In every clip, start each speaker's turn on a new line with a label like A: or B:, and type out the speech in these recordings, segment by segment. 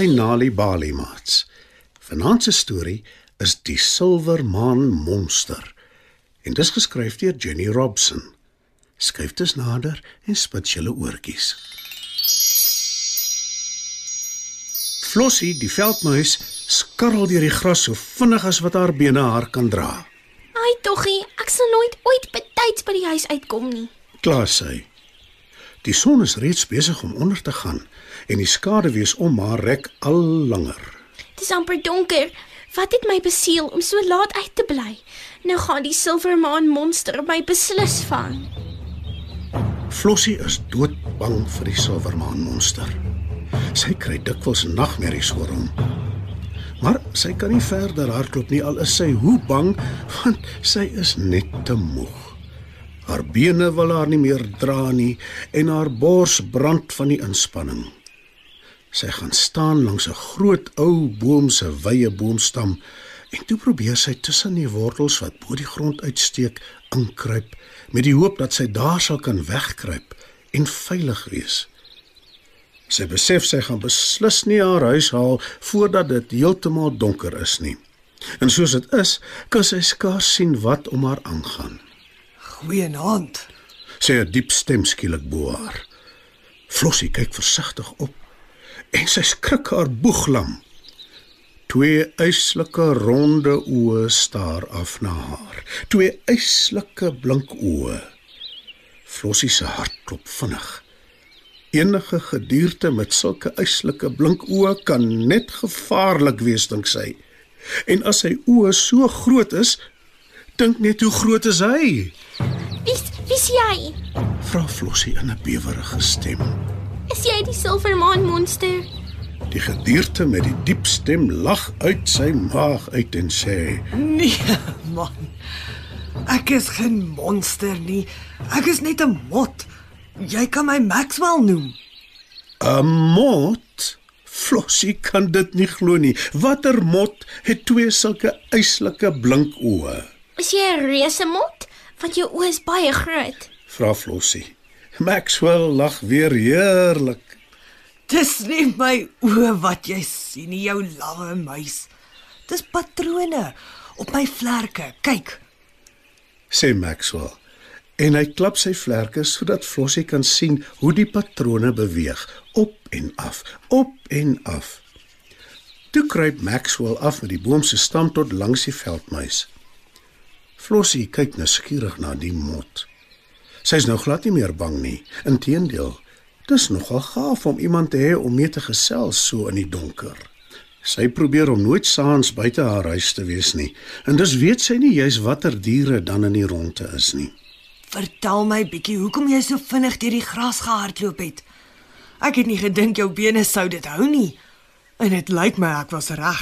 A: By Nali Bali Mats. Vanaand se storie is Die Silwermaan Monster en dis geskryf deur Jenny Robson. Skryf dit nader en spit julle oortjies. Flossie, die veldmuis, skarrel deur die gras so vinnig as wat haar bene haar kan dra.
B: Ai toggie, ek sal nooit ooit betyds by die huis uitkom nie.
A: Klaar sy. Die son is reeds besig om onder te gaan en die skaduwees om haar rek al langer.
B: Dit is amper donker. Wat het my besiel om so laat uit te bly? Nou gaan die silwermaan monster my beslis vang.
A: Flossie is doodbang vir die silwermaan monster. Sy kry dikwels nagmerries oor hom. Maar sy kan nie verder hardloop nie al is sy hoe bang want sy is net te moeg. Haar bene wil haar nie meer dra nie en haar bors brand van die inspanning. Sy gaan staan langs 'n groot ou boom se wye boomstam en toe probeer sy tussen die wortels wat bo die grond uitsteek inkruip met die hoop dat sy daar sal kan wegkruip en veilig wees. Sy besef sy gaan beslis nie haar huis haal voordat dit heeltemal donker is nie. En soos dit is, kan sy skaars sien wat om haar aangaan.
C: Goeienaand.
A: Sê 'n diep stem skielik bo haar. Flossie kyk versigtig op en sy skrik haar boeglam. Twee eislike ronde oë staar af na haar. Twee eislike blink oë. Flossie se hart klop vinnig. Enige gedierte met sulke eislike blink oë kan net gevaarlik wees, dink sy. En as sy oë so groot is, dink net hoe groot is hy?
B: Wie's wie's jy?
A: Vra Flossie in 'n bewerige stem.
B: Is jy die silwermaan monster?
A: Die gedierte met die diep stem lag uit sy maag uit en sê:
C: Nee, man. Ek is geen monster nie. Ek is net 'n mot. Jy kan my Maxwell noem.
A: "’n Mot? Flossie kan dit nie glo nie. Watter mot het twee sulke eislike blink oë?"
B: Is jy 'n reuse mot? Want jou oë is baie groot.
A: vra Flossie. Maxwell lag weer heerlik.
C: Dis nie my oë wat jy sien nie, jou lawwe muis. Dis patrone op my vlerke. Kyk.
A: sê Maxwell. En hy klap sy vlerke sodat Flossie kan sien hoe die patrone beweeg, op en af, op en af. Toe kruip Maxwell af met die boom se stam tot langs die veldmuis. Flossie kyk nuuskierig na die mot. Sy is nou glad nie meer bang nie. Inteendeel, dis nogal gaaf om iemand te hê om mee te gesels so in die donker. Sy probeer om nooit saans buite haar huis te wees nie, en dus weet sy nie juis watter diere dan in die ronde is nie.
C: Vertel my bietjie hoekom jy so vinnig deur die gras gehardloop het. Ek het nie gedink jou bene sou dit hou nie. En dit lyk my ek was reg.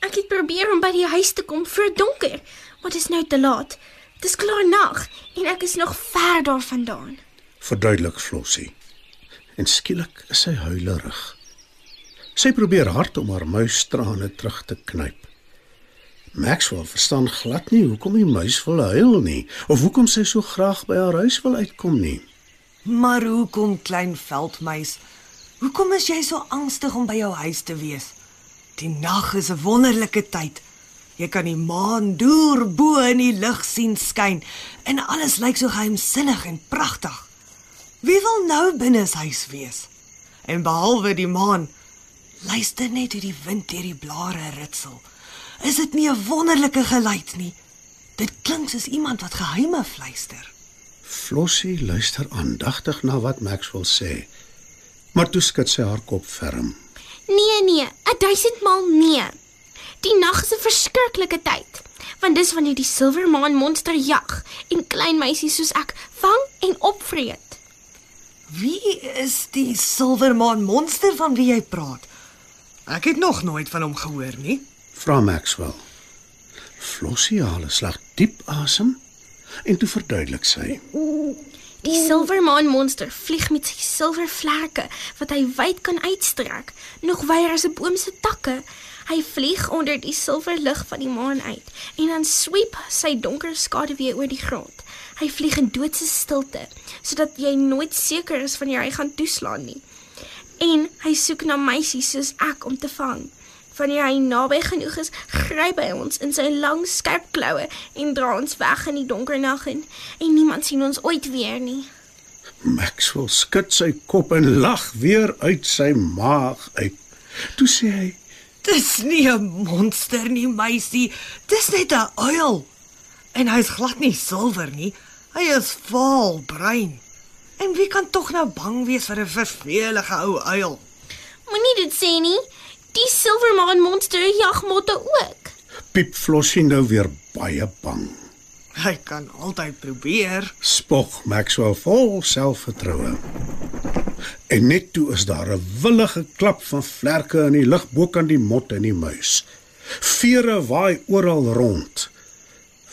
B: Ek het probeer om by die huis te kom voor donker, maar dit is nou te laat. Dis klaar nag en ek is nog ver daarvandaan.
A: verduidelik Flossie. En skielik is sy huilerig. Sy probeer hard om haar muistrane terug te knyp. Maxwell verstaan glad nie hoekom die muis wil huil nie of hoekom sy so graag by haar huis wil uitkom nie.
C: Maar hoekom klein veldmuis? Hoekom is jy so angstig om by jou huis te wees? Die nag is 'n wonderlike tyd. Jy kan die maan deur bo in die lug sien skyn en alles lyk so geheimsinnig en pragtig. Wie wil nou binne sy huis wees? En behalwe die maan, luister net hoe die wind deur die blare ritsel. Is dit nie 'n wonderlike geluid nie? Dit klink soos iemand wat geheime fluister.
A: Flossie luister aandagtig na wat Maxwell sê. Maar toe skud sy haar kop ferm.
B: Nee nee, 'n duisendmaal nee. Die nag is 'n verskriklike tyd, want dis wanneer die silwermaan monster jag en klein meisies soos ek vang en opvreet.
C: Wie is die silwermaan monster van wie jy praat? Ek het nog nooit van hom gehoor nie.
A: Vra Maxwell. Flossie haal 'n slag diep asem en toe verduidelik sy.
B: Die silwermaan monster vlieg met sy silvervlerke wat hy wyd kan uitstrek, nog wyer as 'n boom se takke. Hy vlieg onder die silverlig van die maan uit en dan sweep sy donker skaduwee oor die grond. Hy vlieg in doodse stilte sodat jy nooit seker is wanneer hy gaan toeslaan nie. En hy soek na meisies soos ek om te vang. Wanneer hy naby genoeg is, gryp hy ons in sy lang skerp kloue en dra ons weg in die donker nag in en niemand sien ons ooit weer nie.
A: Maxwell skud sy kop en lag weer uit sy maag uit. Toe sê hy:
C: Dis nie 'n monster nie, meisie. Dis net 'n uil. En hy's glad nie silwer nie. Hy is vaal bruin. En wie kan tog nou bang wees vir 'n vervelige ou uil?
B: Moenie dit sê nie. Die Silvermaan monster jag motte ook.
A: Piep Flossie nou weer baie bang.
C: Hy kan altyd probeer.
A: Spog Maxwell vol selfvertroue. En net toe is daar 'n willige klap van vlerke in die lug bokant die mot en die muis. Vere waai oral rond.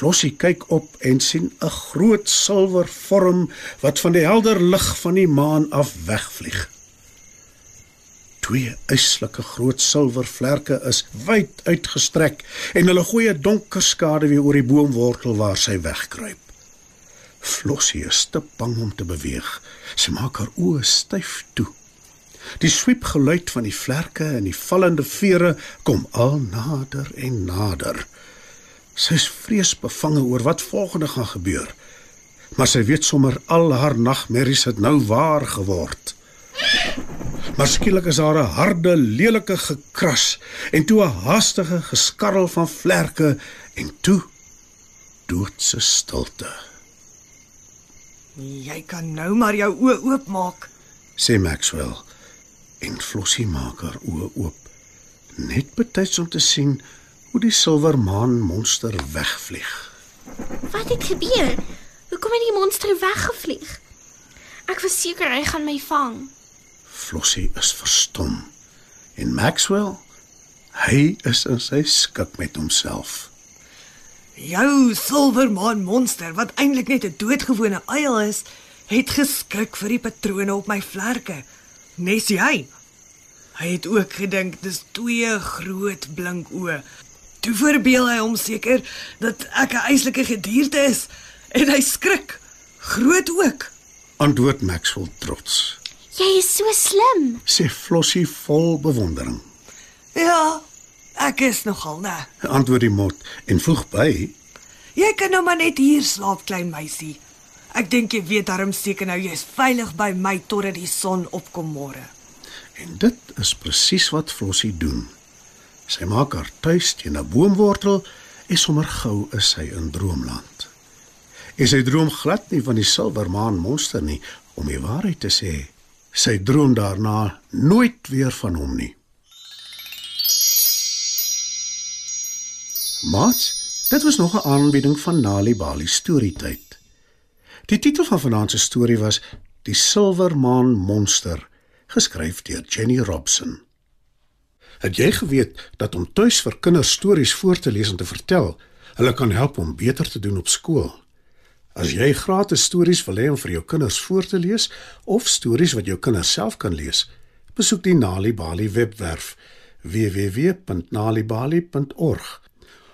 A: Flossie kyk op en sien 'n groot silwer vorm wat van die helder lig van die maan af wegvlieg. Twee yslike groot silwer vlerke is wyd uitgestrek en hulle gooi 'n donker skaduwee oor die boomwortel waar sy wegkruip. Flossie is te bang om te beweeg. Sy maak haar oë styf toe. Die swiep geluid van die vlerke en die vallende vere kom al nader en nader. Sy is vreesbevange oor wat volgende gaan gebeur. Maar sy weet sommer al haar nagmerries het nou waar geword. Maar skielik is daar 'n harde, lelike gekras en toe 'n haastige geskarrel van vlerke en toe doodse stilte.
C: Jy kan nou maar jou oë oopmaak.
A: sê Maxwell en Flossie maak haar oë oop net betyds om te sien hoe die silwermaan monster wegvlieg.
B: Wat het gebeur? Hoekom het die monster weggevlieg? Ek was seker hy gaan my vang.
A: Flossie is verstom en Maxwell hy is in sy skik met homself.
C: Jou silwermaan monster wat eintlik net 'n doodgewone uil is, het geskrik vir die patrone op my vlerke. Nes jy? Hy het ook gedink dis twee groot blink oë. Toe verbeel hy hom seker dat ek 'n eislike gedierde is en hy skrik. Groot ook.
A: Antwoord Maxwell trots.
B: Jy is so slim.
A: Sê Flossie vol bewondering.
C: Ja, ek is nogal, né?
A: Antwoord die mot en voeg by:
C: Jy kan nou maar net hier slaap, klein meisie. Ek dink jy weet darm seker nou jy's veilig by my totdat die son opkom môre.
A: En dit is presies wat Flossie doen. Sy maak haar tuis teen 'n boomwortel en sommer gou is sy in droomland. En sy droom glad nie van die silwermaan monster nie, om die waarheid te sê. Sy droom daarna nooit weer van hom nie. Mats, dit was nog 'n aanbieding van Nali Bali Storytyd. Die titel van vanaand se storie was Die Silwermaan Monster, geskryf deur Jenny Robson. Het jy geweet dat om tuis vir kinders stories voor te lees en te vertel, hulle kan help om beter te doen op skool? As jy gratis stories wil hê om vir jou kinders voor te lees of stories wat jou kinders self kan lees, besoek die Nali Bali webwerf www.nalibali.org